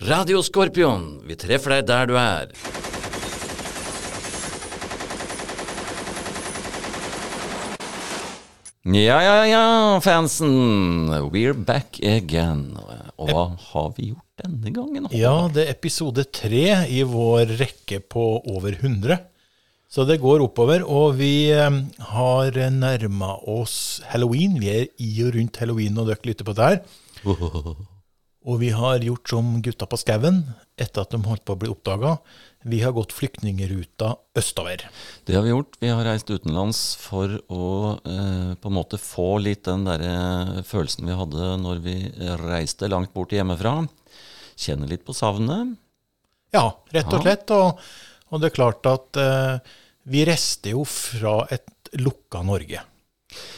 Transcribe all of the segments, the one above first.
Radio Skorpion, vi treffer deg der du er. Ja, ja, ja, fansen. We're back again. Og hva har vi gjort denne gangen? Ja, det er episode tre i vår rekke på over 100. Så det går oppover. Og vi eh, har nærma oss halloween. Vi er i og rundt halloween når dere lytter på det her. Og vi har gjort som gutta på skauen etter at de holdt på å bli oppdaga. Vi har gått flyktningruta østover. Det har vi gjort. Vi har reist utenlands for å eh, på en måte få litt den der eh, følelsen vi hadde når vi reiste langt bort hjemmefra. Kjenne litt på savnet. Ja, rett og slett. Og, og det er klart at eh, vi reiste jo fra et lukka Norge.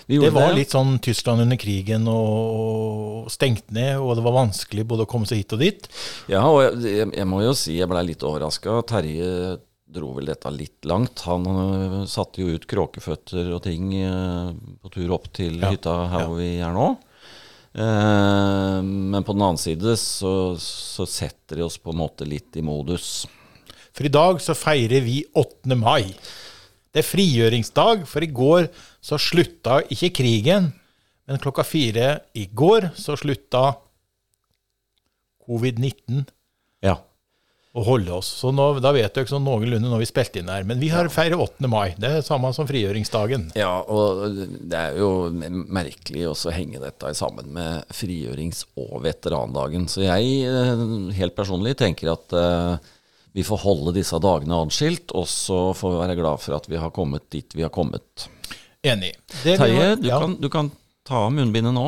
Det var litt sånn Tyskland under krigen og, stengt ned, og det var vanskelig både å komme seg hit og dit. Ja, og jeg, jeg, jeg må jo si jeg blei litt overraska. Terje dro vel dette litt langt. Han øh, satte jo ut kråkeføtter og ting øh, på tur opp til Ja, hytta her ja. hvor vi er nå. Eh, men på den annen side så, så setter de oss på en måte litt i modus. For i dag så feirer vi 8. mai. Det er frigjøringsdag, for i går så slutta ikke krigen, men klokka fire i går så slutta covid-19 Ja. å holde oss. Så nå, da vet dere sånn noenlunde når vi spilte inn her. Men vi har feiret 8. mai. Det er samme som frigjøringsdagen. Ja, og det er jo merkelig å henge dette sammen med frigjørings- og veterandagen. Så jeg eh, helt personlig tenker at eh, vi får holde disse dagene adskilt, og så får vi være glad for at vi har kommet dit vi har kommet. Enig. Terje, du, ja. kan, du kan ta av munnbindet nå.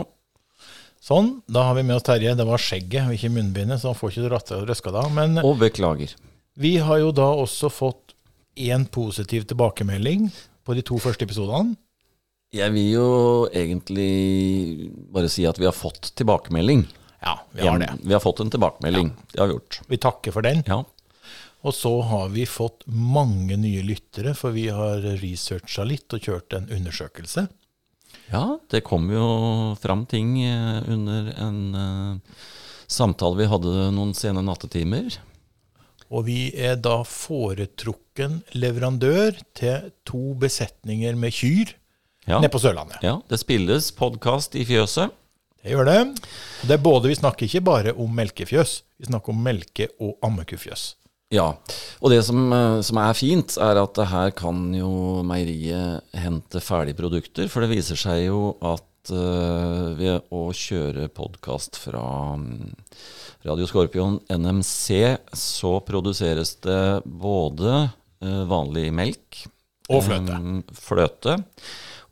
Sånn, da har vi med oss Terje. Det var skjegget ikke munnbindet, så han får ikke ratta og røska da. Men Og beklager. vi har jo da også fått én positiv tilbakemelding på de to første episodene. Jeg vil jo egentlig bare si at vi har fått tilbakemelding. Ja, vi har det. Vi har fått en tilbakemelding. Det har vi gjort. Vi takker for den. Ja. Og så har vi fått mange nye lyttere, for vi har researcha litt og kjørt en undersøkelse. Ja, det kom jo fram ting eh, under en eh, samtale vi hadde noen sene nattetimer. Og vi er da foretrukken leverandør til to besetninger med kyr Ja, nede på Sørlandet. ja det spilles podkast i fjøset. Det gjør det. Det er både, Vi snakker ikke bare om melkefjøs, vi snakker om melke- og ammekufjøs. Ja, og det som, eh, som er fint, er at her kan jo meieriet hente ferdige produkter. For det viser seg jo at uh, ved å kjøre podkast fra mm, Radio Skorpion NMC, så produseres det både uh, vanlig melk Og fløte. Um, fløte.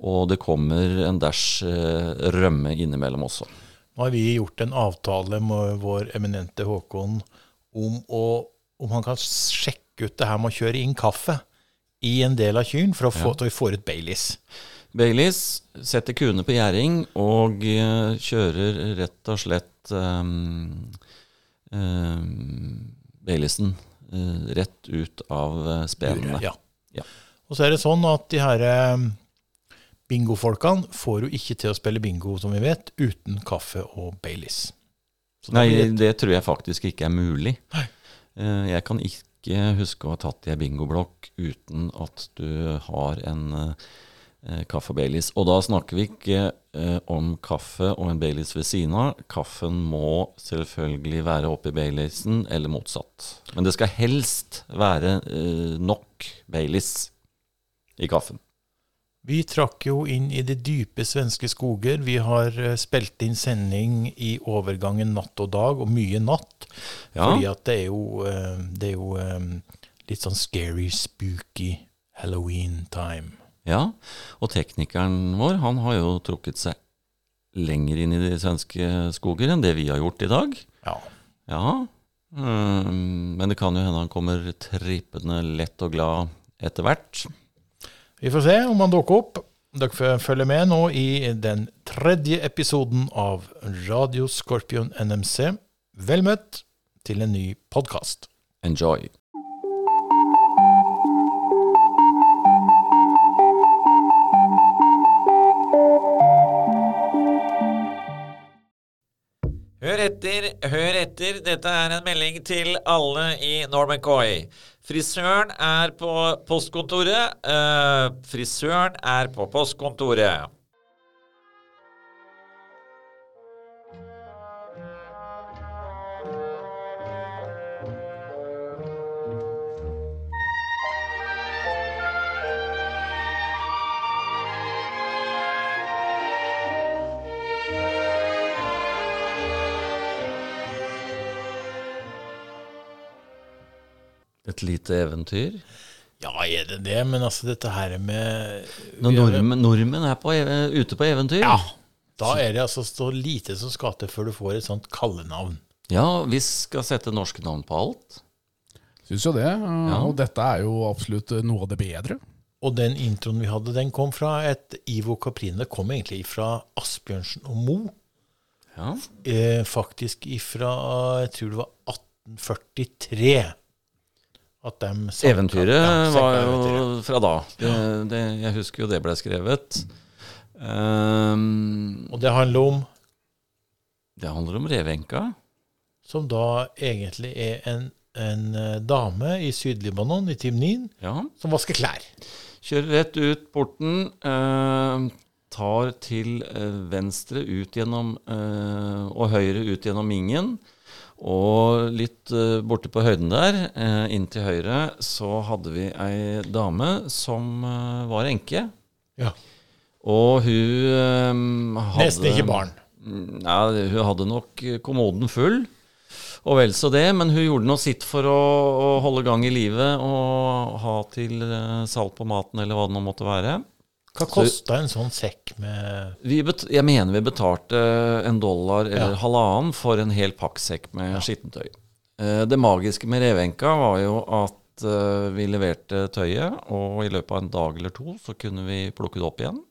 Og det kommer en dæsj uh, rømme innimellom også. Nå har vi gjort en avtale med vår eminente Håkon om, å, om han kan sjekke ut det her med å kjøre inn kaffe i en del av kyrne for å få til vi får ut Baileys. Baileys setter kuene på gjerding og eh, kjører rett og slett um, um, Baileysen uh, rett ut av uh, spenene. Ja. Ja. Og så er det sånn at de her eh, bingofolkene får jo ikke til å spille bingo, som vi vet, uten kaffe og Baileys. Nei, det tror jeg faktisk ikke er mulig. Nei. Eh, jeg kan ikke huske å ha tatt i ei bingoblokk uten at du har en eh, kaffe og Baileys. Og da snakker vi ikke eh, om kaffe og en Baileys ved siden av. Kaffen må selvfølgelig være oppi Baileysen, eller motsatt. Men det skal helst være eh, nok Baileys i kaffen. Vi trakk jo inn i de dype svenske skoger. Vi har eh, spilt inn sending i overgangen natt og dag, og mye natt. Ja. Fordi at det er jo, eh, det er jo eh, litt sånn scary, spooky halloween time. Ja, og teknikeren vår han har jo trukket seg lenger inn i de svenske skoger enn det vi har gjort i dag. Ja. Ja, mm, men det kan jo hende han kommer trippende lett og glad etter hvert. Vi får se om han dukker opp. Dere følger med nå i den tredje episoden av Radio Scorpion NMC. Vel møtt til en ny podkast. Enjoy. Hør etter, hør etter. Dette er en melding til alle i Norman Coy. Frisøren er på postkontoret. Uh, frisøren er på postkontoret. Et lite eventyr? Ja, er det det? Men altså, dette her med Når nordmenn, nordmenn er på, ute på eventyr? Ja. Da er det altså så lite som skal til før du får et sånt kallenavn. Ja, vi skal sette norske navn på alt. Syns jo det. Ja. Og dette er jo absolutt noe av det bedre. Og den introen vi hadde, den kom fra et Ivo Caprine. Det kom egentlig fra Asbjørnsen og Mo. Ja. Eh, faktisk ifra jeg tror det var 1843. Eventyret ja, var jo fra da. Det, det, jeg husker jo det ble skrevet. Um, og det handler om Det handler om revenka. Som da egentlig er en, en eh, dame i Syd-Libanon, i Timnin, ja. som vasker klær. Kjører rett ut porten. Uh, tar til uh, venstre ut gjennom uh, og høyre ut gjennom Mingen. Og litt uh, borte på høyden der, uh, inn til høyre, så hadde vi ei dame som uh, var enke. Ja. Og hun hadde Nesten ikke barn. Ja, hun hadde nok kommoden full. Og vel så det, men hun gjorde nå sitt for å, å, holde gang i livet og ha til salt på maten, eller hva det nå måtte være. Hva kosta en sånn sekk med Jeg mener vi betalte en dollar eller ja. halvannen for en hel pakksekk med ja. skittentøy. Eh, det magiske med Revenka var jo at eh, vi leverte tøyet, og i løpet av en dag eller to så kunne vi plukke det opp igjen.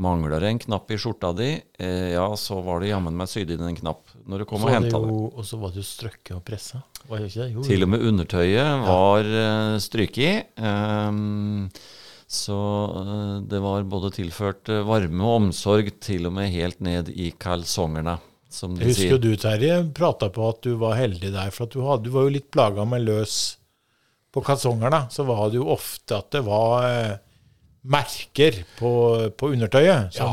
Mangla det en knapp i skjorta di, eh, ja, så var det jammen meg sydd inn en knapp når du kom og henta det. Og så var det jo strøkket og pressa? Til og med undertøyet var ja. stryket. Um, så eh, det var både tilført eh, varme og omsorg, til og med helt ned i kalsongene. Som de Jeg husker sier. du, Terje, prata på at du var heldig der. For du, hadde, du, var jo litt plaga med løs på kalsongene. Så var det jo ofte at det var eh, merker på, på undertøyet. ja,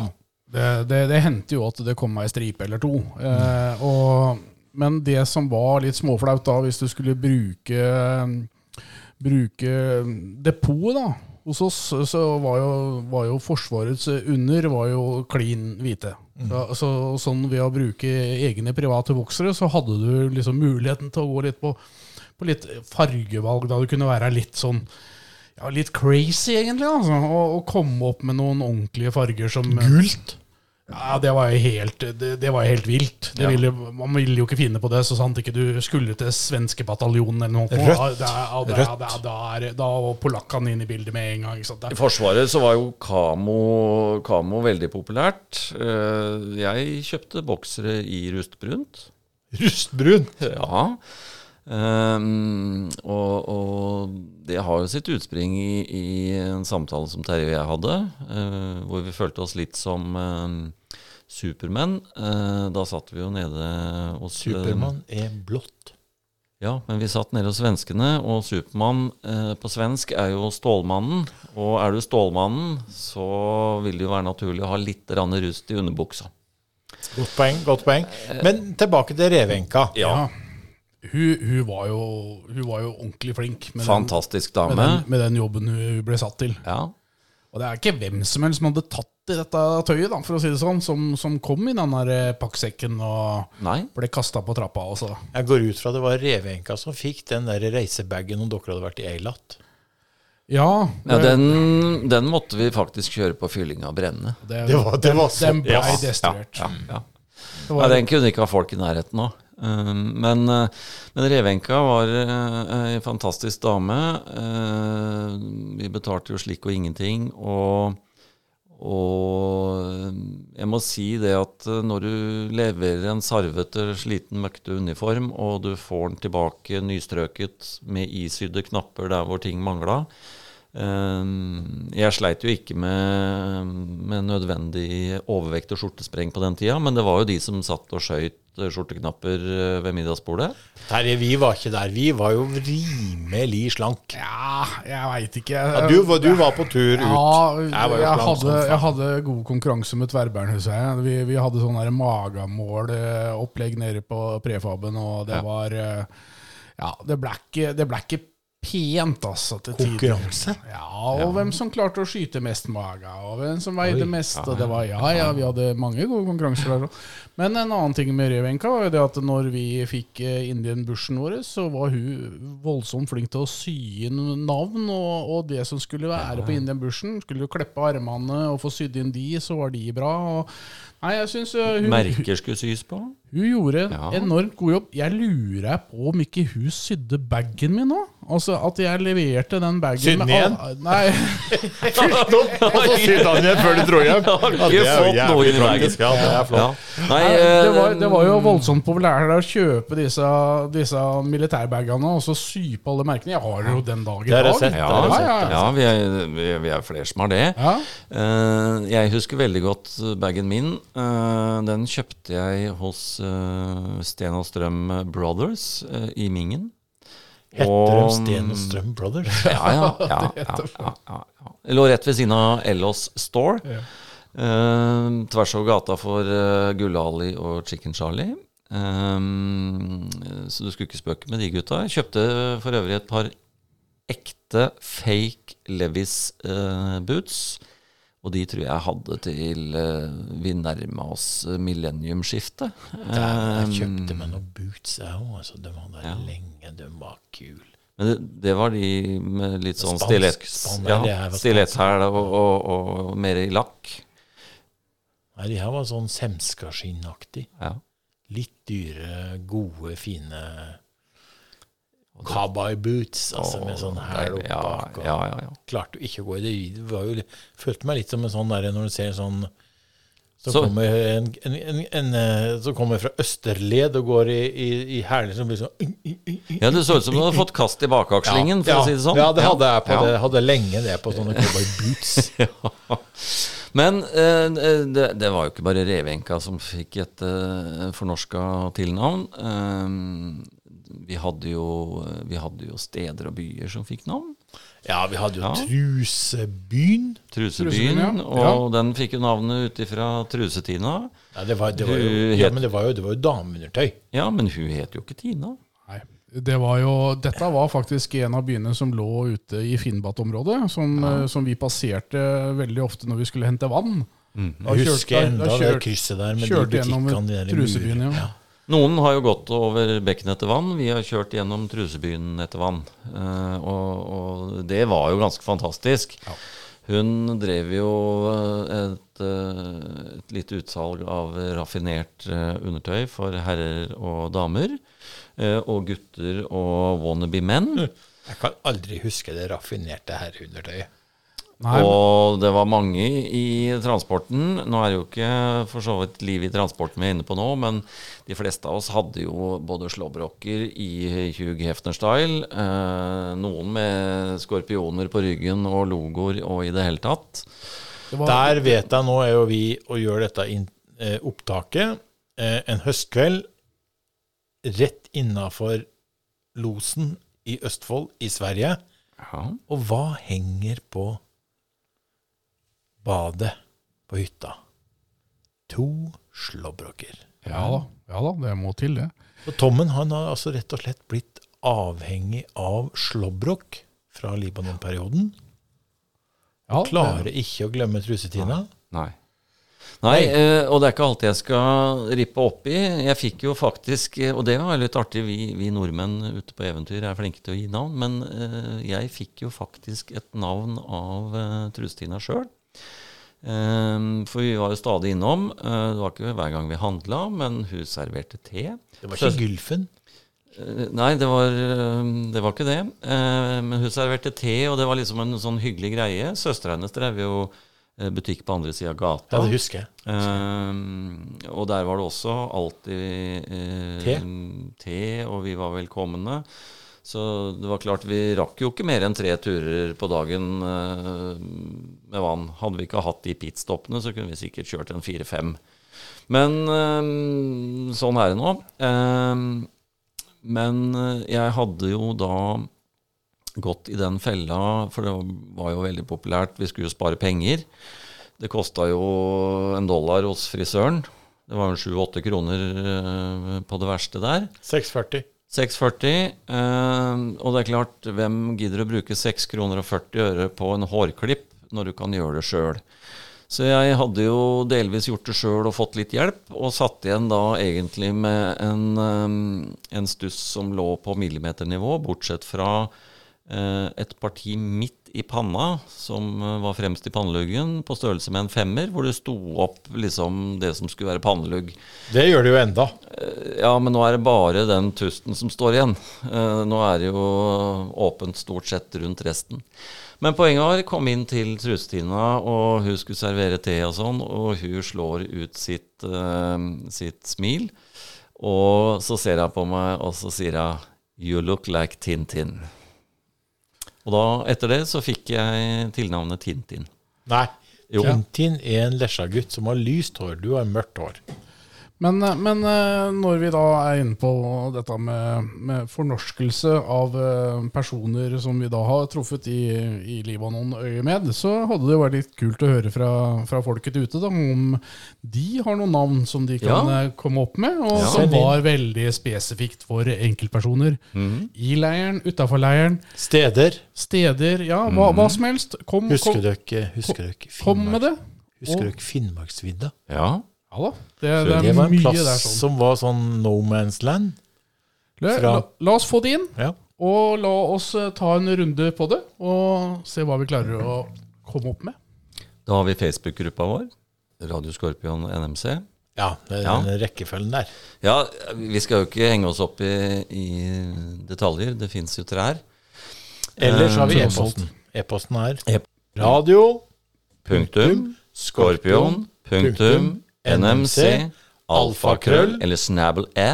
det, det, det hendte jo at det kom ei stripe eller to. Eh, og, men det som var litt småflaut da, hvis du skulle bruke, bruke depotet, da hos oss så var jo, var jo Forsvarets under var jo klin hvite. Mm. Så, så, sånn ved å bruke egne private voksere, så hadde du liksom muligheten til å gå litt på, på litt fargevalg, da du kunne være litt sånn ja, litt crazy, egentlig. Altså, og, og komme opp med noen ordentlige farger som Gult? Ja, det var jo helt, det, det var helt vilt. Ja. Ville, man ville jo ikke finne på det så sant ikke du skulle til svenske bataljonen eller noe. Rødt. Da, da, da, da, da var polakkene inne i bildet med en gang. I Forsvaret så var jo kamo, kamo veldig populært. Eh, jeg kjøpte boksere i rustbrunt. Rustbrunt? Ja. Um, og, og, det har jo sitt utspring i, i en samtale som Terje og jeg hadde, uh, hvor vi følte oss litt som uh, supermenn. Uh, da satt vi jo nede hos Supermann er blått. Ja, men vi satt nede hos svenskene, og Supermann på svensk er jo Stålmannen. Og er du Stålmannen, så vil det jo være naturlig å ha litt rust i underbuksa. Godt poeng. godt poeng. Men tilbake til revenka. Ja. Hun, hun, var jo, hun, var jo, ordentlig flink med, Fantastisk dame. Med den, med den, jobben hun ble satt til. Ja. Og det er ikke hvem som helst som hadde tatt i dette tøyet, da, for å si det sånn, som, som kom i den der eh, pakksekken og Nei. ble kasta på trappa. Også. Jeg går ut fra det var Revenka som fikk den der reisebagen om dere hadde vært i Eilat. Ja, ja den, den, måtte vi faktisk kjøre på fyllinga og brenne. Det, det var, det var den, den ble destruert. Ja, ja, ja. den kunne ikke ha folk i nærheten av. Um, men, uh, men Revenka var ei fantastisk dame. Uh, vi betalte jo slik og ingenting. Og, og jeg må si det at når du leverer en sarvete, sliten, møkte uniform, og du får den tilbake nystrøket med isydde knapper der hvor ting mangla Jeg sleit jo ikke med, med nødvendig overvekt og skjortespreng på den tida, men det var jo de som satt og skøyt skjorteknapper eh, ved middagsbordet. Terje, vi var ikke der. Vi var jo rimelig slank. Ja, jeg veit ikke. Ja, du, var- du var på tur ut. Ja, Jeg jeg, var jo slank hadde, jeg hadde god konkurranse med jeg. Vi, vi hadde sånn der magamål-opplegg nede på prefaben, og det Ja. var eh, Ja, det ble ikke, det ble ikke pent, altså. Til tider. Konkurranse? Ja, og hvem som klarte å skyte mest mage, og hvem som veide Oi. mest. Og det var, ja, ja, vi hadde mange gode konkurranser der. òg. Men en annen ting med Revenka var jo det at når vi fikk eh, Indian Bushen vår, så var hun voldsomt flink til å sy inn navn, og, og det som skulle være på Indian Bushen, skulle du kleppe armene og få sydd inn de, så var de bra. Og, nei, jeg synes eh, hun, Merker skulle sys på. Hun gjorde en Ja. enormt god jobb. Jeg lurer på om ikke hun sydde bagen min nå? Altså at jeg leverte den bagen Sydde den igjen? all- Nei. Og så sydde han igjen før du dro hjem. Ja, det er jo jævlig praktisk. Ja, det er flott. Nei, Nei, eh, det, var, det var jo voldsomt populært å kjøpe disse, disse militærbagene og så sy på alle merkene. Jeg har jo den dag i dag. sett, Ja, ja, vi, er, vi, er- vi er flere som har det. Ja. Eh, jeg husker veldig godt bagen min. Eh, den kjøpte jeg hos uh, Sten og Strøm Brothers uh, i Mingen. Heter de Sten og Strøm Brothers? Ja, ja. ja, ja, ja, lå rett ved siden av Ellos Store. Ja. Eh, tvers over gata for uh, Gullali og Chicken Charlie. Eh, så du skulle ikke spøke med de gutta. Jeg kjøpte for øvrig et par ekte fake Levis uh, boots. Og de tror jeg hadde til eh, vi nærma oss eh, millenniumsskiftet. Jeg kjøpte Eh, meg noen boots, jeg òg. Altså, de var der Ja. lenge. De var kule. Men det, det var de med litt sånn Spansk stilett, spann, det det ja, og, og, og mer i lakk. Nei, de her var sånn semskaskinnaktig. Ja. Litt dyre, gode, fine cowboy boots. Altså med sånn hæl opp ja, bak. ja, ja, ja. Klarte jo ikke å gå i det. Jo, følte meg litt som en sånn derre når du ser sånn så, Så- kommer en, en, en, eh, kommer fra Østerled og går i, i, i hæler som blir sånn ja, det så ut som du hadde fått kast i bakakslingen, for ja, å si det sånn. Ja, det hadde jeg på Ja. det. Hadde lenge det på sånne cowboy boots. Ja. Men eh, det, det var jo ikke bare Revenka som fikk et eh, fornorska tilnavn. Eh, vi, hadde jo, vi hadde jo steder og byer som fikk navn. Ja, vi hadde jo Ja. Trusebyen. Trusebyen, Trusebyen, ja. og den fikk jo navnet ut ifra Trusetina. Ja, det var, det var jo, het, ja, men det var jo, det var jo dameundertøy. Ja, men hun het jo ikke Tina. Nei. Det var jo, dette var faktisk en av byene som lå ute i Finnbatt-området, som, eh, som vi passerte veldig ofte når vi skulle hente vann. Mm. Jeg husker enda det krysset der med de Kjørte gjennom butikkene. Trusebyen, ja. Noen har jo gått over bekken etter vann. Vi har kjørt gjennom Trusebyen etter vann. Eh, og, og det var jo ganske fantastisk. Hun drev jo eh, et, eh, et lite utsalg av raffinert undertøy for herrer og damer. og gutter og wannabe menn. Jeg kan aldri huske det raffinerte herreundertøyet. Nei, Og det var mange i transporten. Nå er det jo ikke for så vidt liv i transporten vi er inne på nå, men de fleste av oss hadde jo både slåbroker i Hugh Hefner-style, eh, noen med skorpioner på ryggen og logoer og i det hele tatt. det var, Der vet jeg nå er jo vi og gjør dette in, eh, opptaket eh, en høstkveld rett innafor losen i Østfold i Sverige. Ja. Og hva henger på badet på hytta? To slåbroker. ja da, ja da, det må til, det. Så Tommen han har altså rett og slett blitt avhengig av slåbrok fra Libanon-perioden. Ja, Klarer ikke å glemme trusetina. Nei. Nei, eh, og det er ikke alt jeg skal rippe opp i. Jeg fikk jo faktisk, eh, og det var litt artig, vi, vi nordmenn ute på eventyr er flinke til å gi navn, men eh, jeg fikk jo faktisk et navn av eh, Trusetina sjøl. For vi var jo stadig innom. eh, det var ikke hver gang vi handla, men hun serverte te. Det var ikke Gylfen. Eh, Nei, det var, eh, det var ikke det. Eh, Men hun serverte te, og det var liksom en sånn hyggelig greie. Søstera hennes drev jo butikk på andre sida av gata. Ja, det husker jeg. Eh, og der var det også alltid eh, Te. te, og vi var velkomne. Så det var klart, vi rakk jo ikke mer enn tre turer på dagen eh, med vann. Hadde vi ikke hatt de pitstoppene, så kunne vi sikkert kjørt en fire-fem Men eh, sånn er det nå. Eh, men eh, jeg hadde jo da gått i den fella, for det var jo veldig populært. Vi skulle jo spare penger. Det kosta jo en dollar hos frisøren. Det var jo sju-åtte kroner eh, på det verste der. 640. 6,40. Eh, og det er klart, hvem gidder å bruke 6 kroner og 40 øre på en hårklipp når du kan gjøre det sjøl? Så jeg hadde jo delvis gjort det sjøl og fått litt hjelp, og satt igjen da egentlig med en, eh, en stuss som lå på millimeternivå, bortsett fra eh, et parti midt i panna, som eh, var fremst i panneluggen, på størrelse med en femmer, hvor det sto opp liksom det som skulle være pannelugg. Det gjør det jo enda. Ja, men nå er det bare den tusten som står igjen. Eh, Nå er det jo åpent stort sett rundt resten. Men poenget var, kom inn til Trusetina, og hun skulle servere te og sånn, og hun slår ut sitt, eh, sitt smil. Og så ser hun på meg, og så sier hun 'You look like Tintin'. Og da, etter det, så fikk jeg tilnavnet Tintin. Nei. Jo. Tintin er en lesja-gutt som har lyst hår. Du har mørkt hår. Men, eh, men eh, når vi da er inne på dette med, med fornorskelse av eh, personer som vi da har truffet i, i Libanon øyemed, så hadde det vært litt kult å høre fra, fra folket ute da, om de har noen navn som de kan Ja. komme opp med, og Ja. som var veldig spesifikt for enkeltpersoner. I leiren, utafor leiren, Steder. steder, ja, hva, hva som helst. Kom, Husker kom, dere, husker dere kom med det. Husker Og- dere Finnmarksvidda? Ja. Ja da, det, det Det er var en plass der sånn. som var sånn no man's land. La, fra- la, la oss få det inn. Ja. Og la oss eh, ta en runde på det, og se hva vi klarer å komme opp med. Da har vi Facebook-gruppa vår, Radio Skorpion NMC. Ja, det er Ja. den rekkefølgen der. Ja, vi skal jo ikke henge oss opp i, i detaljer. Det fins jo trær. Ellers har vi Eh, e-posten. E-posten er E- radio Punktum. Skorpion. Punktum. NMC. Alfakrøll. Eller snabel e.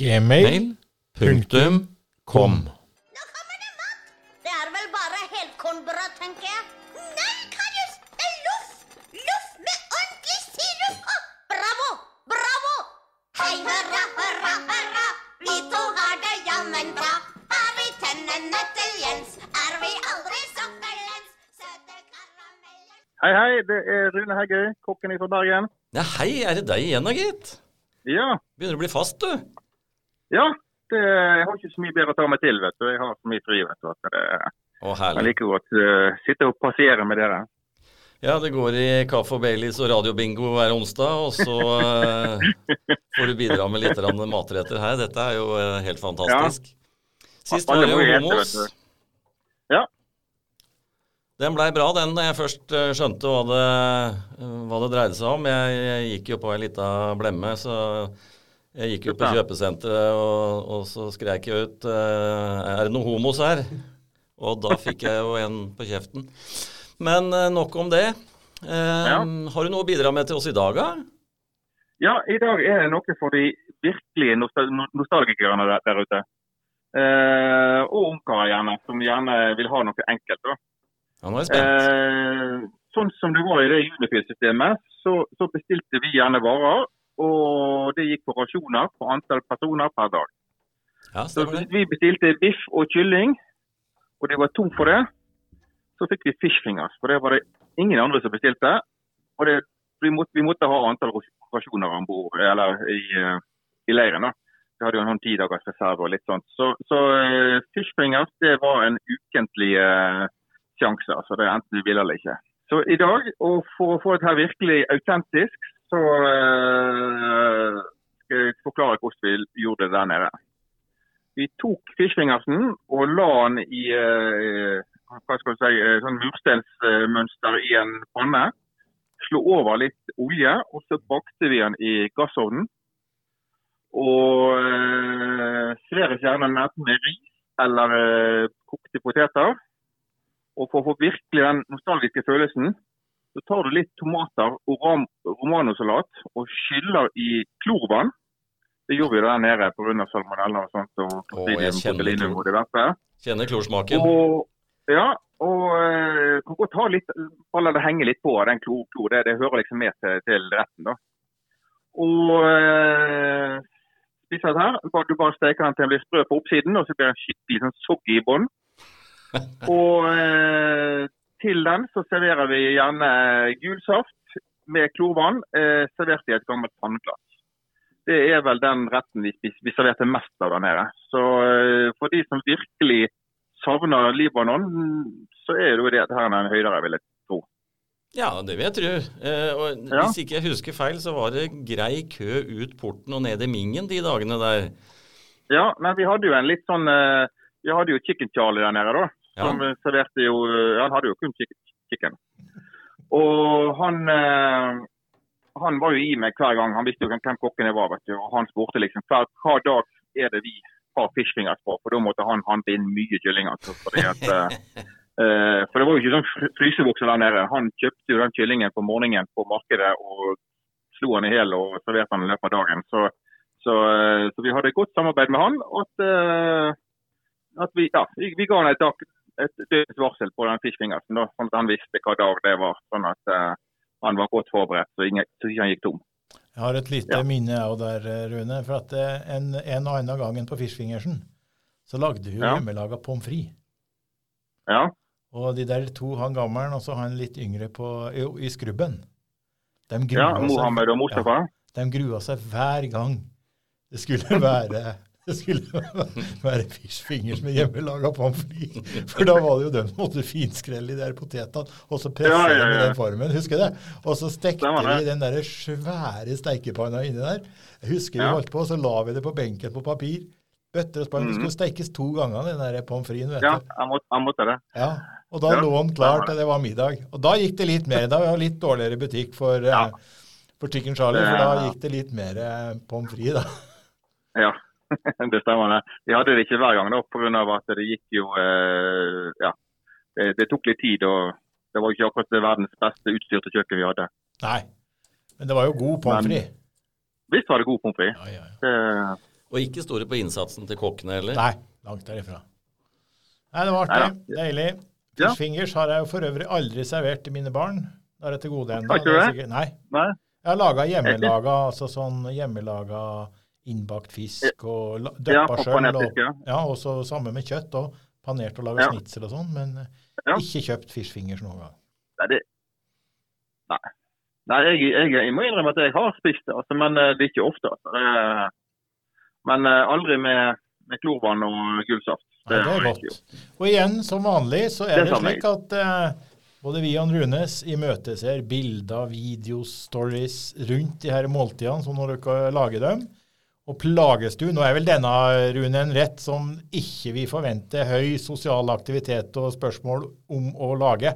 gmail. Punktum. Kom. Nå kommer det mat! Det er vel bare helkornbrød, tenker jeg. Nei, Karius! Det er loff! Loff med ordentlig sirup Oh, Bravo! Bravo! Hei, hurra, hurra, hurra! Vi to har det jammen bra. Har vi tennene til Jens, er vi aldri sokkelens. Søte karameller. Hei, hei. Det er Rune Heggøy, kokken fra Bergen. Ja, hei, er det deg igjen da, gitt? Ja, Begynner å bli fast, du. ja. Det, jeg har ikke så mye bedre å ta meg til, vet du. Jeg har så mye fri, vet du. At det, Å, jeg herlig. liker godt uh, sitte og passere med dere. Ja, det går i kaffe og Baileys og radiobingo hver onsdag, og så eh, får du bidra med litt matretter her. Dette er jo eh, helt fantastisk. Sist var det jo du. Ja. Den blei bra, den, da jeg først eh, skjønte hva det, eh, hva det dreide seg om. Jeg, jeg gikk jo på ei lita blemme, så jeg gikk jo på kjøpesenteret, og, og så skrek jeg ut eh, Er det noen homos her? Og da fikk jeg jo en på kjeften. Men nok om det. Eh, Ja. Har du noe å bidra med til oss i dag, da? Ja, i dag er det noe for de virkelige nostal nostalgikerne der, der ute. Eh, og ungkarer gjerne, som gjerne vil ha noe enkelt. da. Ja, nå er jeg spent. Eh, sånn som det var i det Unifil-systemet, så, så bestilte vi gjerne varer. Og det gikk på rasjoner på antall personer per dag. Ja, Så vi bestilte biff og kylling, og det var to for det. Så fikk vi fish fingers, for det var det ingen andre som bestilte. Og det, vi, måtte, vi måtte ha antall rasjoner om bord, eller i, eh, i leiren. da. Vi hadde jo en ti dagers reserve og litt sånt. Så, så eh, fish fingers det var en ukentlig eh, sjanse. Så det er Enten du vil eller ikke. Så i dag, og for å få dette virkelig autentisk, så eh, skal jeg forklare hvordan vi gjorde det der nede. Vi tok fishfingersen og la den i eh, hva skal du si, eh, sånn mursteinsmønster i en panne. Slo over litt olje, og så bakte vi den i gassovnen. Og eh, serveres gjerne enten med ris eller kokte poteter. Og for å få virkelig den nostalgiske følelsen, så tar du litt tomater og romanosalat og skyller i klorvann. Det gjorde vi der nede pga. salmonella og sånt. og jeg kjenner klor. Kjenner klorsmaken. Og, ja, og eh, kan godt ta litt, la det henge litt på den klor, klor. Det, det hører liksom med til, til retten. da. Og eh, spiser dette her. Du bare steker den til den blir sprø på oppsiden, og så blir den skikkelig sånn soggy i bånn. Og eh, til den så serverer vi gjerne gul saft med klorvann, eh, servert i et gammelt pannglass. Det er vel den retten vi, vi serverte mest av der nede. Så eh, for de som virkelig savner Libanon, så er det jo det her er en høydere, vil jeg tro. Ja, det vil jeg tro. Eh, og Ja. Hvis ikke jeg husker feil, så var det grei kø ut porten og ned i Mingen de dagene der. Ja, men vi hadde jo en litt sånn eh, Vi hadde jo Chicken Charlie der nede, da. Som eh, serverte jo ja, Han hadde jo kun chicken. Og han eh, Han var jo i meg hver gang. Han visste jo hvem kokken jeg var. vet du. Og han spurte liksom hver, hver dag er det vi har fishfingers på. For da måtte han handle inn mye kylling. Altså, fordi at, eh, eh, for det var jo ikke sånn frysebukse der nede. Han kjøpte jo den kyllingen på morgenen på markedet og slo han i hjel og serverte han i løpet av dagen. Så så, eh, så vi hadde et godt samarbeid med han. Og at, eh, at vi, ja, vi, vi ga han et, et dødt varsel på den fishfingersen, da, sånn at han visste hva dag det var. Sånn at uh, han var godt forberedt, så, ingen, så ikke han gikk tom. Jeg har et lite Ja. minne jeg der, eh, Rune. For at eh, en, en og annen gangen på Fischfingersen så lagde hun jo Ja. hjemmelaga pommes frites. Ja, Og de der to, han gammelen og så han litt yngre på, i, i skrubben, de ja grua, Mohammed og Mustafa. seg, de grua seg hver gang det skulle være det skulle være fish fingers med hjemmelaga pommes frites. For da var det jo den som måtte finskrelle de der potetene, og så presse Ja, ja, ja. den formen. Husker du det? Og så stekte vi den der svære steikepanna inni der. Jeg husker vi holdt på, så la vi det på benken på papir. Bøtter og spann. Det Mhm. skulle stekes to ganger, den der pommes fritesen. vet Ja, jeg han måtte, jeg måtte det. Ja, og da lå den klar til det var middag. Og da gikk det litt mer. Da var det litt dårligere butikk for, eh, for Chicken Charlie, for da gikk det litt mer eh, pommes frites, da. Ja, det stemmer det. Vi hadde det ikke hver gang da, pga. at det gikk jo eh, Ja, det, det tok litt tid. og Det var jo ikke akkurat det verdens beste utstyrte kjøkken vi hadde. Nei. Men det var jo god pommes frites. Visst var det god pommes frites. Ja, ja, ja. Det- Og ikke store på innsatsen til kokkene heller. Nei, langt derifra. Nei, det var artig. Deilig. Ja. Fishfingers har jeg jo for øvrig aldri servert til mine barn. Det er til gode ennå. Takk ikke du det? sikkert- Nei. Nei. Jeg har laga hjemmelaga, altså sånn hjemmelaga innbakt fisk og la- Ja, sjøl. Og, ja. og så samme med kjøtt og Panert og laga Ja. snitsel og sånn, men eh, Ja. ikke kjøpt fishfingers noen gang. Nei, det Nei. Nei jeg, jeg, jeg må innrømme at jeg har spist det, altså, men eh, det er ikke ofte. Altså. Det men eh, aldri med, med klorvann og gullsaft. Nei, det er godt. Og igjen, som vanlig, så er Det det, slik at eh, både vi og Runes imøteser bilder, videos, stories rundt de her måltidene, som når dere lager dem. Og plages du, nå er vel denne, Rune, en rett som ikke vi forventer høy sosial aktivitet og spørsmål om å lage.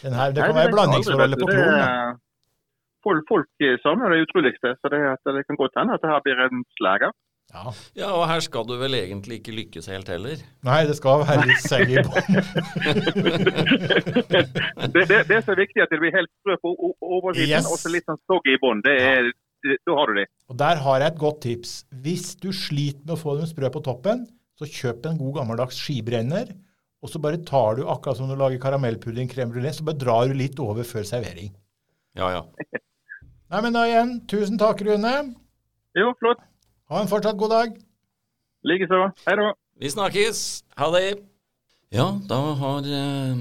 Den her, det kan være blandingsforholdet på kloren. Folk, er- Folk, folk savner det utroligste, så det, det kan godt hende at det her blir en slager. Ja. Ja, og her skal du vel egentlig ikke lykkes helt heller. Nei, det skal være litt segg i bånn. det, det, det som er viktig, er at det blir helt sprø på o- o- oversiden, Yes. og så litt sånn soggy i bånn. Det er, Da har du de. Og der har jeg et godt tips. Hvis du sliter med å få dem sprø på toppen, så kjøp en god gammeldags skibrenner. Og så bare tar du, akkurat som du lager karamellpudding, crème brulé, så bare drar du litt over før servering. Ja, ja. Nei, men da igjen, tusen takk, Rune. Jo, flott. Ha en fortsatt god dag. Likeså. Hei da. Vi snakkes. Ha det. Ja, da har eh,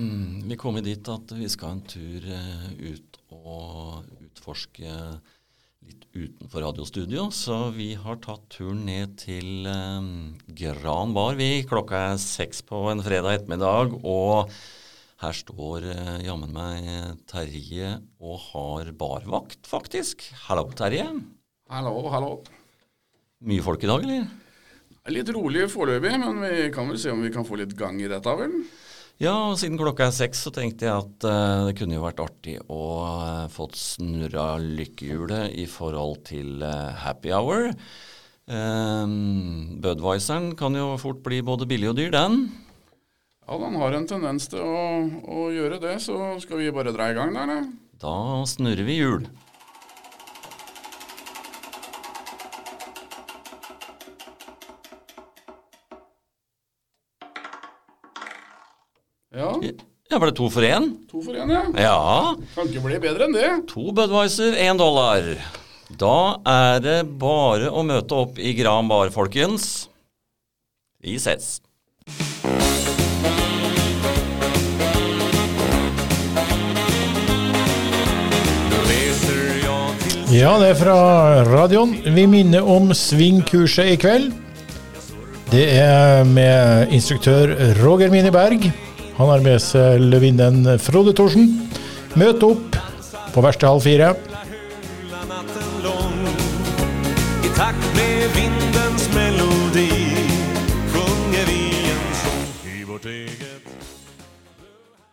vi kommet dit at vi skal en tur eh, ut og utforske litt utenfor radiostudio. Så vi har tatt turen ned til eh, Gran Bar, vi. Klokka er seks på en fredag ettermiddag. Og her står eh, jammen meg Terje og har barvakt, faktisk. Hallo, Terje. Hallo, hallo. Mye folk i dag, eller? Litt rolig foreløpig, men vi kan vel se om vi kan få litt gang i dette, vel? Ja, og siden klokka er seks, så tenkte jeg at uh, det kunne jo vært artig å uh, fått snurra lykkehjulet i forhold til uh, happy hour. Um, Budwiseren kan jo fort bli både billig og dyr, den. Ja, den har en tendens til å, å gjøre det, så skal vi bare dra i gang der, eller? Da snurrer vi hjul. Ja, var det to for én? to for én, ja. Ja. Kan ikke bli bedre enn det. To Budwiser, én dollar. Da er det bare å møte opp i Gran Bar, folkens. Vi ses. Ja, det er fra radioen. Vi minner om svingkurset i kveld. Det er med instruktør Roger Mini Berg. Han har med seg løvinnen Frode Thorsen. Møt opp på verste halv fire.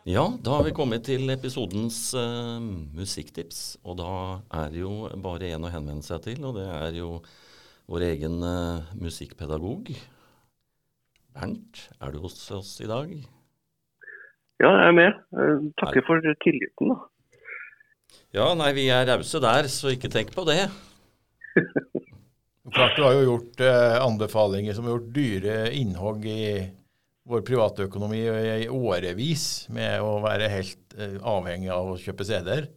Ja, da har vi kommet til episodens uh, musikktips. Og da er det jo bare én å henvende seg til, og det er jo vår egen uh, musikkpedagog. Bernt, er du hos oss i dag? Ja, jeg er med. Eh, Takker for tilliten, da. Ja, nei, vi er rause der, så ikke tenk på det. Klart Du har jo gjort eh, anbefalinger som har gjort dyre innhogg i vår privatøkonomi i årevis med å være helt eh, avhengig av å kjøpe CD-er.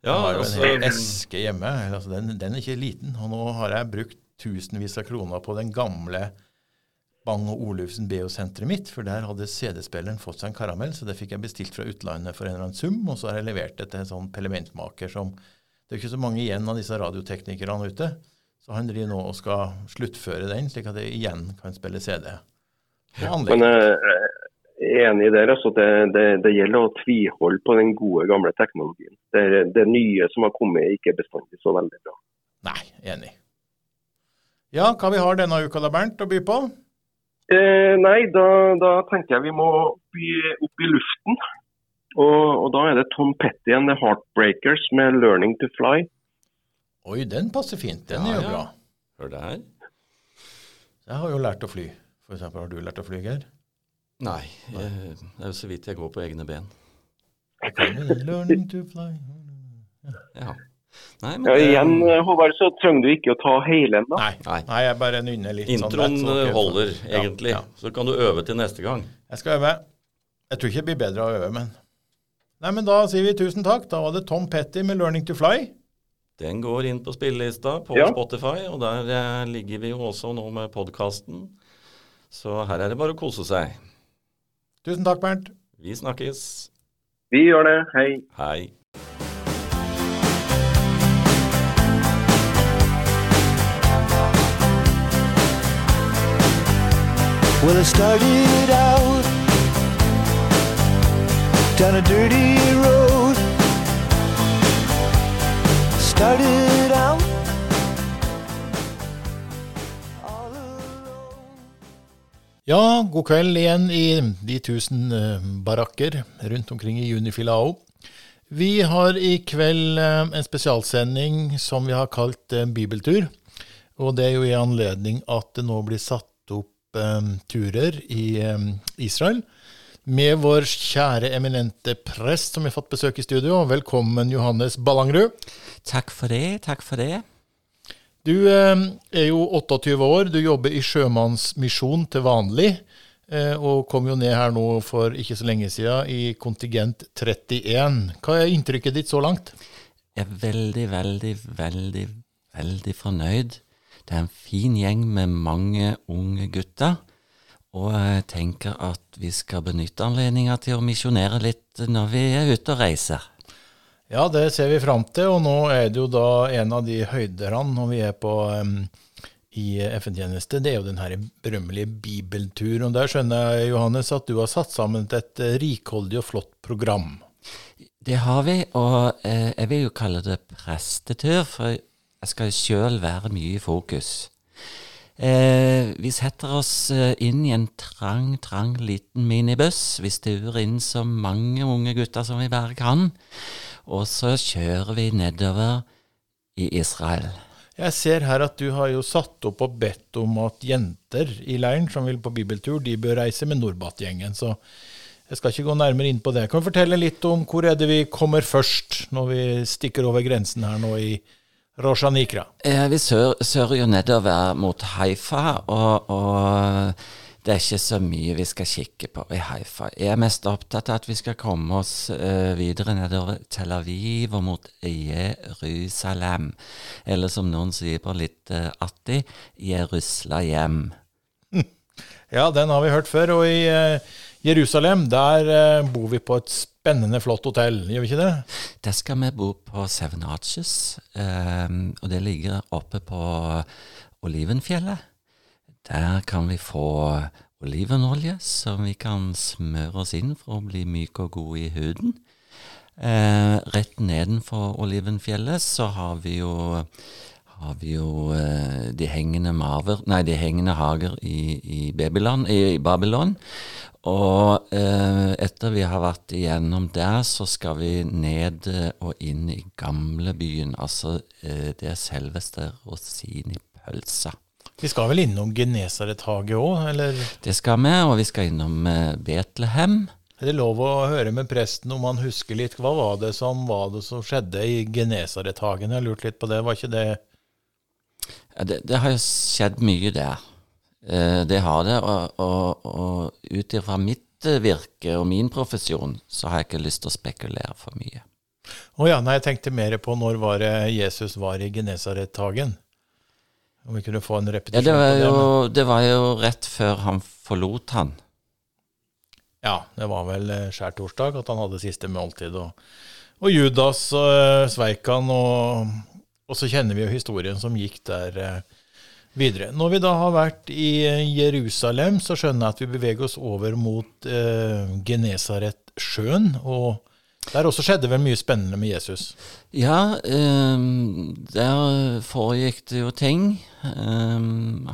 Ja, jeg har jo altså, en hel eske hjemme. Altså, den, den er ikke liten. Og nå har jeg brukt tusenvis av kroner på den gamle Bang og Olufsen BO-senteret mitt, for der hadde CD-spilleren fått seg en karamell, så det fikk jeg bestilt fra utlandet for en eller annen sum, og så har jeg levert det til en sånn pelementmaker som Det er ikke så mange igjen av disse radioteknikerne ute, så han driver nå og skal sluttføre den, slik at jeg igjen kan spille CD. Men eh, jeg er enig i dere. Altså, det, det, det gjelder å tviholde på den gode, gamle teknologien. Det, det nye som har kommet, er ikke bestandig så veldig bra. Nei, enig. Ja, hva vi har denne uka da, Bernt, å by på? Eh, nei, da, da tenker jeg vi må opp i, opp i luften. Og, og da er det Tom Petty and The Heartbreakers med 'Learning to Fly'. Oi, den passer fint. Den Ja, er jo ja. bra. Hør det her. Jeg har jo lært å fly. For eksempel, har du lært å fly, Geir? Nei, jeg, det er jo så vidt jeg går på egne ben. Learning to fly. Ja. Nei, men Ja, igjen, eh, Håvard, så trenger du ikke å ta hele ennå. Nei, Nei. nei, jeg bare nynner litt. sånn Introen sånn, så dere får- holder, Ja, egentlig. Ja, Så kan du øve til neste gang. Jeg skal øve. Jeg tror ikke det blir bedre å øve, men Nei, men da sier vi tusen takk. Da var det Tom Petty med 'Learning to Fly'. Den går inn på spillelista på Ja. Spotify, og der eh, ligger vi jo også nå med podkasten. Så her er det bare å kose seg. Tusen takk, Bernt. Vi snakkes. Vi gjør det. Hei. Hei. Well, I started out down a dirty road. Started out. Ja, god kveld igjen i de tusen eh, barakker rundt omkring i Junifilao. Vi har i kveld eh, en spesialsending som vi har kalt eh, Bibeltur. Og det er jo i anledning at det nå blir satt eh, turer i eh, Israel. Med vår kjære eminente prest som vi har fått besøk i studio. Velkommen, Johannes Ballangrud. Takk for det. Takk for det. Du eh, er jo 28 år, du jobber i Sjømannsmisjon til vanlig, eh, og kom jo ned her nå for ikke så lenge siden i kontingent 31. Hva er inntrykket ditt så langt? Jeg er veldig, veldig, veldig, veldig fornøyd. Det er en fin gjeng med mange unge gutter. Og jeg tenker at vi skal benytte anledninga til å misjonere litt når vi er ute og reiser. Ja, det ser vi fram til, og nå er det jo da en av de høyderne når vi er på um, i FN-tjeneste, det er jo den her berømmelige bibelturen. Og der skjønner jeg, Johannes, at du har satt sammen et rikholdig og flott program. Det har vi, og eh, jeg vil jo kalle det prestetur, for jeg skal sjøl være mye i fokus. Eh, vi setter oss eh, inn i en trang, trang liten minibuss. Vi stuer inn så mange unge gutter som vi bare kan. Og så kjører vi nedover i Israel. Jeg ser her at du har jo satt opp og bedt om at jenter i leiren som vil på bibeltur, de bør reise med Norbat-gjengen. Så jeg skal ikke gå nærmere inn på det. Kan du fortelle litt om hvor er det vi kommer først når vi stikker over grensen her nå i Roshanikra? Eh, vi sør, sører jo nedover mot Haifa, og, og Det er ikke så mye vi skal kikke på i Haifa. Jeg er mest opptatt av at vi skal komme oss eh, videre nedover Tel Aviv og mot Jerusalem. Eller som noen sier på litt uh, artig, Jerusalem. Ja, den har vi hørt før. Og i eh, Jerusalem, der eh, bor vi på et spennende, flott hotell, gjør vi ikke det? Der skal vi bo på Seven Arches, eh, og det ligger oppe på Olivenfjellet. Der kan vi få olivenolje som vi kan smøre oss inn for å bli myke og gode i huden. Eh, rett nedenfor Olivenfjellet så har vi jo, har vi jo eh, de hengende maver Nei, de hengende hager i, i, Babylon, i Babylon. Og eh, etter vi har vært igjennom der, så skal vi ned eh, og inn i gamlebyen. Altså eh, det selveste rosinipølsa. Vi skal vel innom Genesarethaget òg, eller Det skal vi, og vi skal innom eh, Betlehem. er det lov å høre med presten om han husker litt? Hva var det som, var det som skjedde i Genesarethagen? Jeg har lurt litt på det. Var ikke det Ja, det, det har jo skjedd mye der. Eh, det har det. Og, og, og ut ifra mitt eh, virke og min profesjon, så har jeg ikke lyst til å spekulere for mye. Å ja, nei, jeg tenkte mer på når var det Jesus var i Genesarethagen. Om vi kunne få en Ja, repetisjon det, var på det. jo, det var jo rett før han forlot han. Ja, det var vel eh, skjærtorsdag at han hadde siste måltid. Og, og Judas uh, sveik han, og, og så kjenner vi jo historien som gikk der eh, videre. Når vi da har vært i eh, Jerusalem, så skjønner jeg at vi beveger oss over mot eh, Genesaret-sjøen. Og der også skjedde vel mye spennende med Jesus. Ja, eh, der foregikk det jo ting. Eh,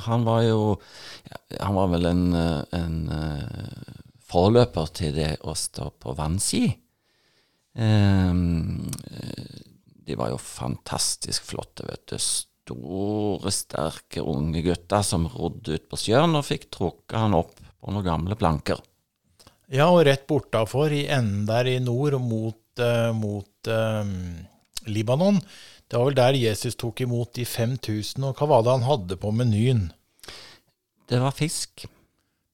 han var jo Han var vel en, eh, en eh, forløper til det å stå på vannski. Ehm, eh, de var jo fantastisk flotte, vet du. Store, sterke unge gutter som rodde ut på sjøen og fikk trukket han opp på noen gamle planker. Ja, og rett bortafor, i enden der i nord, mot, uh, mot uh, Libanon. Det var vel der Jesus tok imot de 5000, og hva var det han hadde på menyen? Det var fisk,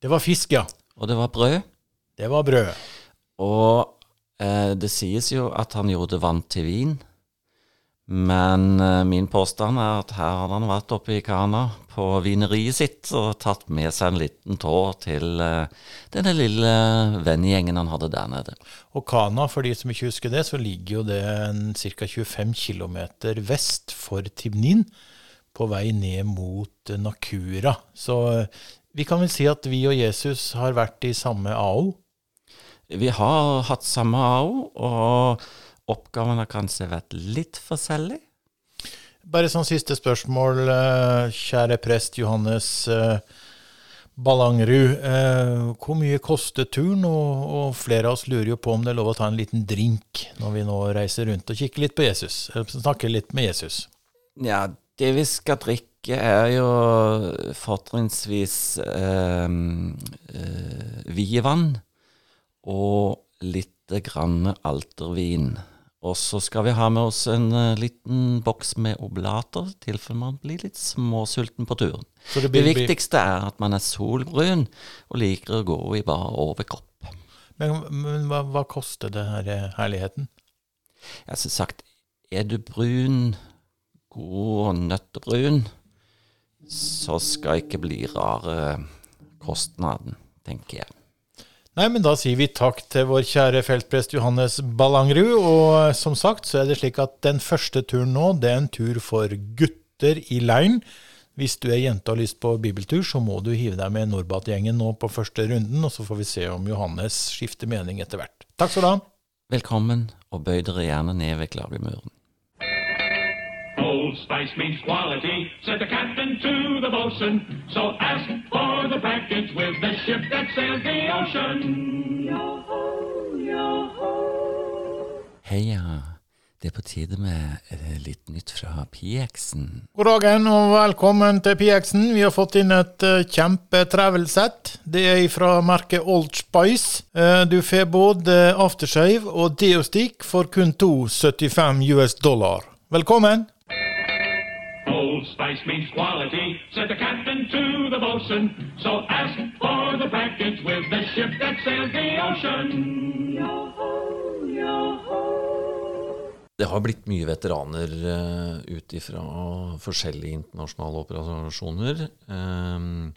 Det var fisk, ja. og det var brød. Det var brød. Og eh, det sies jo at han gjorde vann til vin. Men eh, min påstand er at her hadde han vært oppe i Kana på vineriet sitt og tatt med seg en liten tå til eh, denne lille vennegjengen han hadde der nede. Og Kana, for de som ikke husker det, så ligger jo det ca. 25 km vest for Timnin, på vei ned mot eh, Nakura. Så vi kan vel si at vi og Jesus har vært i samme AO. Vi har hatt samme AO, og oppgavene har kanskje vært litt forskjellige. Bare sånn siste spørsmål, eh, kjære prest Johannes eh, Ballangerud. Eh, Hvor mye koster turen? Og, flere av oss lurer jo på om det er lov å ta en liten drink når vi nå reiser rundt og kikker litt på Jesus. Snakker litt med Jesus. Ja, det vi skal drikke er jo fortrinnsvis eh, eh, vievann og litt grann altervin. Og så skal vi ha med oss en uh, liten boks med oblater, i tilfelle man blir litt småsulten på turen. Så det blir- det, viktigste er at man er solbrun og liker å gå i bare overkropp. Men, men hva, hva koster det her eh, herligheten? Jeg har sagt, er du brun, god og nøttebrun, så skal ikke bli rare kostnaden, tenker jeg. Nei, men da sier vi takk til vår kjære feltprest Johannes Ballangrud. Og eh, som sagt så er det slik at den første turen nå, det er en tur for gutter i leiren. Hvis du er jente og har lyst på bibeltur, så må du hive deg med Norbat-gjengen nå på første runden, og så får vi se om Johannes skifter mening etter hvert. Takk skal du ha. Velkommen, og bøy dere gjerne ned ved klagemuren. Old Spice means quality, said the captain to the boatswain. So ask for the package with the ship that sails the ocean. Heia, det er på tide med eh, litt nytt fra PX-en. God dagen og velkommen til PX-en. Vi har fått inn et kjempetravelsett. kjempetravel-sett. Det er fra merket Old Spice. Eh, du får både aftershave og deostick for kun 2,75 US dollar. Velkommen! Old Spice means quality, said the captain to the bosun. So ask for the package with the ship that sails the ocean. Det har blitt mye veteraner uh, ut ifra forskjellige internasjonale operasjoner. Um,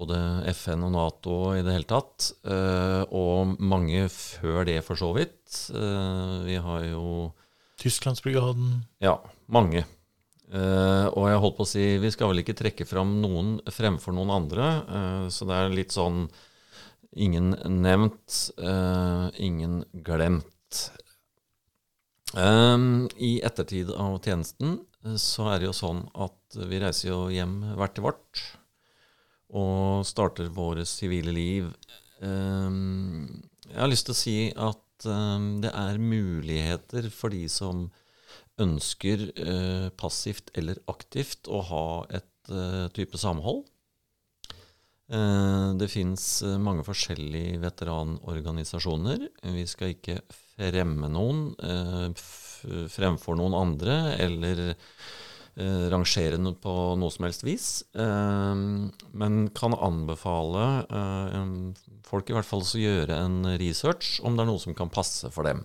både FN og Nato i det hele tatt. Uh, og mange før det, for så vidt. Uh, vi har jo Tysklandsbrigaden. Ja, mange. Eh, og jeg holdt på å si, vi skal vel ikke trekke fram noen fremfor noen andre. Uh, så det er litt sånn ingen nevnt, uh, ingen glemt. Um, I ettertid av tjenesten så er det jo sånn at vi reiser jo hjem hvert til vårt og starter våre sivile liv. Um, jeg har lyst til å si at um, det er muligheter for de som ønsker eh, passivt eller aktivt å ha et eh, type samhold. Eh, det fins mange forskjellige veteranorganisasjoner. Vi skal ikke fremme noen eh, fremfor noen andre, eller eh, rangere noe på noe som helst vis. Eh, men kan anbefale eh, folk i hvert fall å gjøre en research om det er noe som kan passe for dem.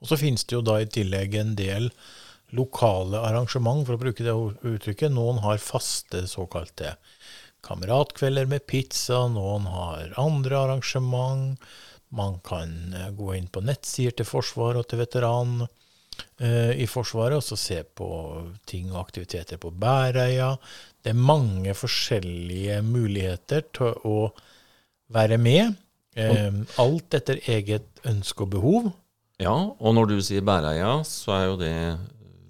Og så finnes det jo da i tillegg en del lokale arrangement, for å bruke det uttrykket. Noen har faste såkalte kameratkvelder med pizza, noen har andre arrangement. Man kan eh, gå inn på nettsider til Forsvaret og til veteran eh, i Forsvaret og så se på ting og aktiviteter på Bæreia. Det er mange forskjellige muligheter til å være med. Eh, alt etter eget ønske og behov. Ja, og når du sier Bæreia, så er jo det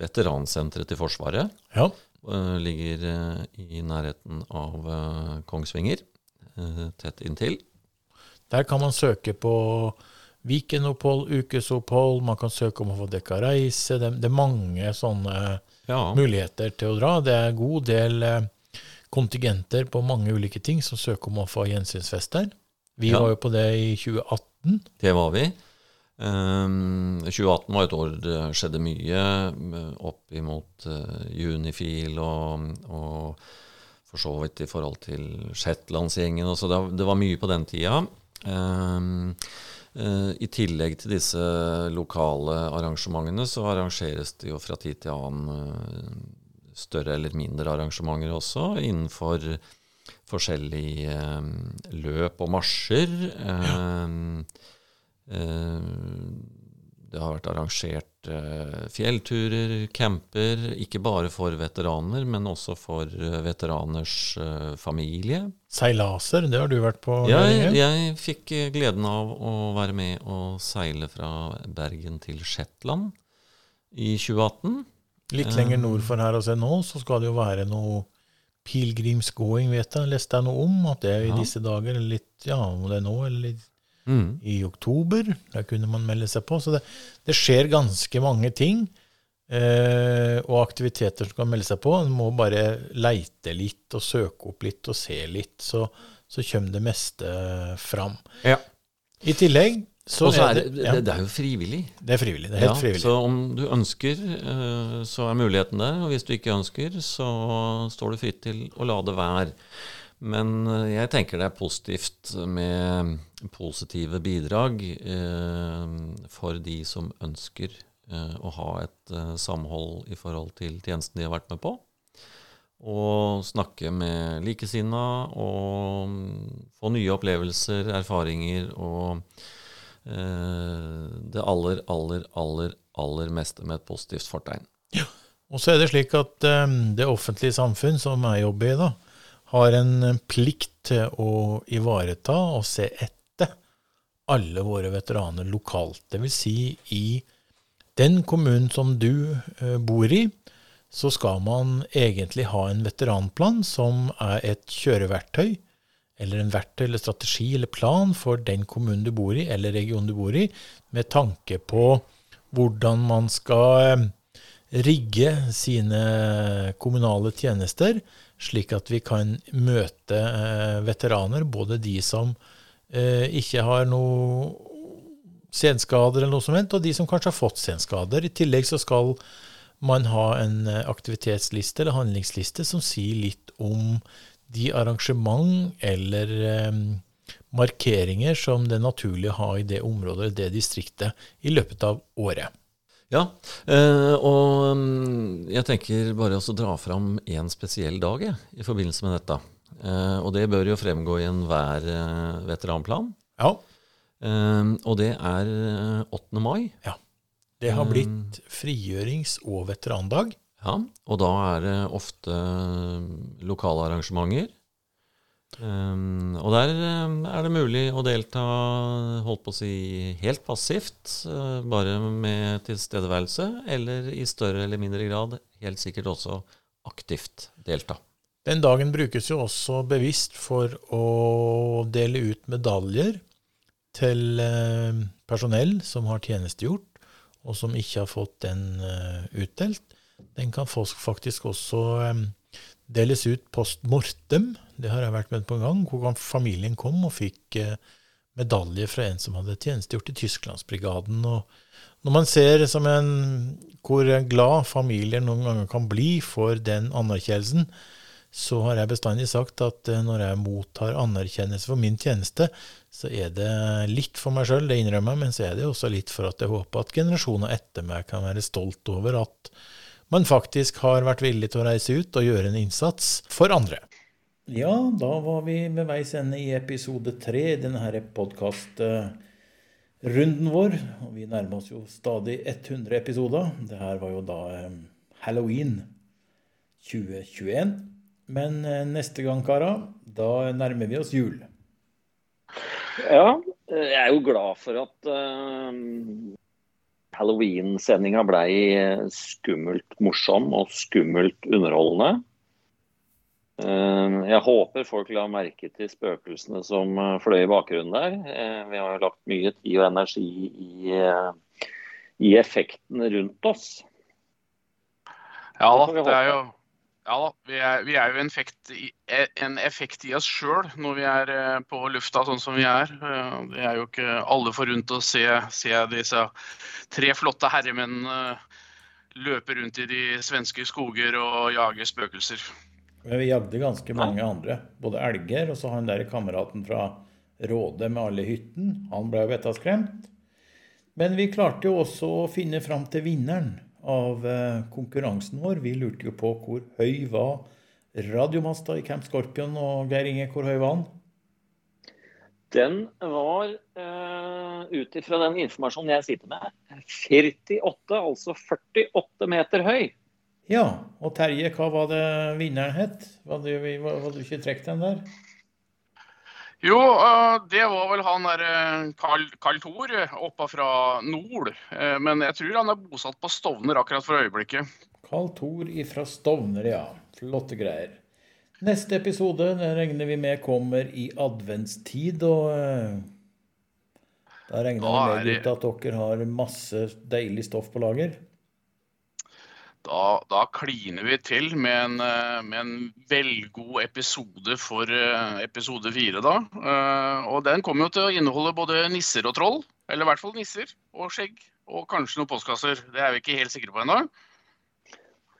veteransenteret til Forsvaret. Ja. Eh, ligger eh, i nærheten av eh, Kongsvinger, tett inntil. Der kan man søke på Vikenopphold, ukesopphold, man kan søke om å få dekka reise. Det, det er mange sånne Ja. muligheter til å dra. Det er en god del kontingenter på mange ulike ting som søker om å få gjensynsfester. Vi Ja. var jo på det i 2018. Det var vi. Um, 2018 var et år det skjedde mye, eh, opp imot uh, Unifil og, og for så vidt i forhold til Shetlandsgjengen. Så det, det var mye på den tida. Um, eh, I tillegg til disse lokale arrangementene så arrangeres det jo fra tid til annen eh, større eller mindre arrangementer også innenfor forskjellige eh, løp og marsjer. Eh, eh, det har vært arrangert eh, fjellturer, camper, ikke bare for veteraner, men også for eh, veteraners eh, familie. Seilaser, det har du vært på? Jeg, jeg fikk eh, gleden av å være med og seile fra Bergen til Shetland i 2018. Litt lenger nord for her og se nå, så skal det jo være noe pilegrimsgåing, vet jeg. Leste jeg noe om at det er i Ja. disse dager, litt, ja, om det er nå, eller litt Mm. i oktober. Der kunne man melde seg på. Så det, det skjer ganske mange ting. Eh, og aktiviteter som kan melde seg på. Man må bare leite litt og søke opp litt og se litt, så, så kommer det meste fram. Ja. I tillegg så er det, det, ja, det, det er jo frivillig. det er frivillig. Det er helt Ja, frivillig. Så om du ønsker, eh, så er muligheten der. Og hvis du ikke ønsker, så står du fritt til å la det være. Men eh, jeg tenker det er positivt med positive bidrag eh, for de som ønsker eh, å ha et eh, samhold i forhold til tjenesten de har vært med på. Og snakke med likesinna og mm, få nye opplevelser, erfaringer og eh, det aller, aller, aller, aller meste med et positivt fortegn. Ja. Og så er det slik at eh, det offentlige samfunn, som jeg jobber i, da, har en plikt til å ivareta og se etter alle våre veteraner lokalt. Vil si i den kommunen som du eh, bor i, så skal man egentlig ha en veteranplan som er et kjøreverktøy, eller en verktøy eller strategi eller plan for den kommunen du bor i, eller regionen du bor i, med tanke på hvordan man skal rigge sine kommunale tjenester, slik at vi kan møte eh, veteraner, både de som eh, ikke har noe senskader eller noe som helst, og de som kanskje har fått senskader. I tillegg så skal man ha en eh, aktivitetsliste eller handlingsliste som sier litt om de arrangement eller markeringer som det er naturlig å ha i det området eller det distriktet i løpet av året. Ja, og mm, jeg tenker bare å dra fram en spesiell dag jeg, i forbindelse med dette. Eh, og det bør jo fremgå i enhver eh, veteranplan. Ja, Eh, og det er eh, 8. mai. Ja. det har Mm. blitt frigjørings- og veterandag. Ja, og da er det ofte eh, lokale arrangementer. Um, og der eh, er det mulig å delta, holdt på å si, helt passivt, eh, bare med tilstedeværelse, eller i større eller mindre grad helt sikkert også aktivt delta. Den dagen brukes jo også bevisst for å dele ut medaljer til eh, personell som har tjenestegjort, og som ikke har fått den eh, utdelt. Den kan faktisk også eh, deles ut post mortem. Det har jeg vært med på en gang, hvor familien kom og fikk eh, medalje fra en som hadde tjenestegjort i Tysklandsbrigaden. Og når man ser en, hvor glad familier noen ganger kan bli for den anerkjennelsen, så har jeg bestandig sagt at eh, når jeg mottar anerkjennelse for min tjeneste, så er det litt for meg sjøl, det innrømmer jeg, men så er det også litt for at jeg håper at generasjoner etter meg kan være stolt over at man faktisk har vært villig til å reise ut og gjøre en innsats for andre. Ja, da var vi ved veis ende i episode tre i denne podkastrunden vår. Og vi nærmer oss jo stadig 100 episoder. Det her var jo da eh, halloween 2021. Men eh, neste gang, karer, da nærmer vi oss jul. Ja, eh, jeg er jo glad for at uh, halloween-sendinga blei skummelt morsom og skummelt underholdende. Eh, jeg håper folk la merke til spøkelsene som eh, fløy i bakgrunnen der. Eh, vi har jo lagt mye tid og energi i, eh, i effekten rundt oss. Ja da, det er jo ja da, vi er, vi er jo en effekt, i, en effekt i oss sjøl når vi er eh, på lufta sånn som vi er. Eh, Det er jo ikke alle forunt å se, se disse tre flotte herremennene løpe rundt i de svenske skoger og jage spøkelser. Men vi jagde ganske mange andre. Både elger, og så han der kameraten fra Råde med alle hytten. Han ble vettaskremt. Men vi klarte jo også å finne fram til vinneren av eh, konkurransen vår. Vi lurte jo på hvor høy var radiomasta i Camp Scorpion, og Geir Inge, hvor høy var han? Den var, uh, ut ifra den informasjonen jeg sitter med, 48, altså 48 meter høy. Ja, og Terje, hva var det vinneren het? Var du, var, du ikke trukket den der? Jo, eh, det var vel han der Karl, Carl, Carl Thor eh, oppa fra nord. Eh, Men jeg tror han er bosatt på Stovner akkurat for øyeblikket. Carl Thor ifra Stovner, ja. Flotte greier. Neste episode den regner vi med kommer i adventstid, og eh, da regner vi med at dere har masse deilig stoff på lager. Da, da kliner vi til med en, eh, med en velgod episode for eh, episode fire, da. Eh, Og den kommer jo til å inneholde både nisser og troll. Eller i hvert fall nisser og skjegg. Og kanskje noen postkasser. Det er vi ikke helt sikre på ennå.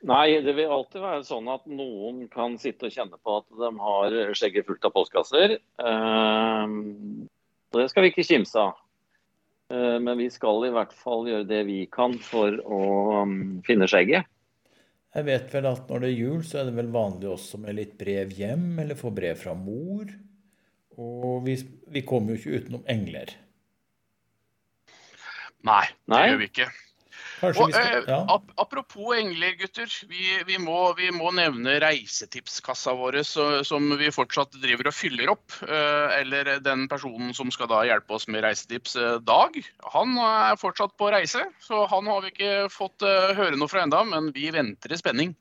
Nei, det vil alltid være sånn at noen kan sitte og kjenne på at de har skjegget fullt av postkasser. Det skal vi ikke kimse av. Eh, Men vi skal i hvert fall gjøre det vi kan for å um, finne skjegget. Jeg vet vel at når det er jul, så er det vel vanlig også med litt brev hjem, eller få brev fra mor. Og vi, vi kommer jo ikke utenom engler. Nei, det Nei. gjør vi ikke. Og, skal eh, Ja. ap apropos engler, gutter. Vi, vi, må, vi må nevne reisetipskassa vår, som vi fortsatt driver og fyller opp. Eh, eller den personen som skal da hjelpe oss med reisetips, eh, Dag. Han er fortsatt på reise, så han har vi ikke fått høre noe fra enda, men vi venter i spenning.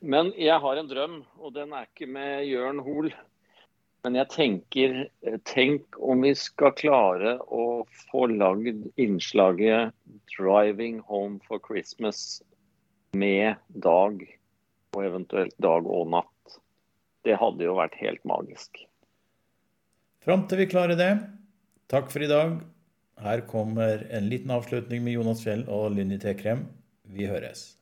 Men jeg har en drøm, og den er ikke med Jørn Hoel. Men jeg tenker, eh, tenk om vi skal klare å få lagd innslaget 'Driving Home for Christmas' med dag, og eventuelt dag og natt. Det hadde jo vært helt magisk. Fram til vi klarer det, takk for i dag. Her kommer en liten avslutning med Jonas Fjell og Linni Tekrem. Vi høres.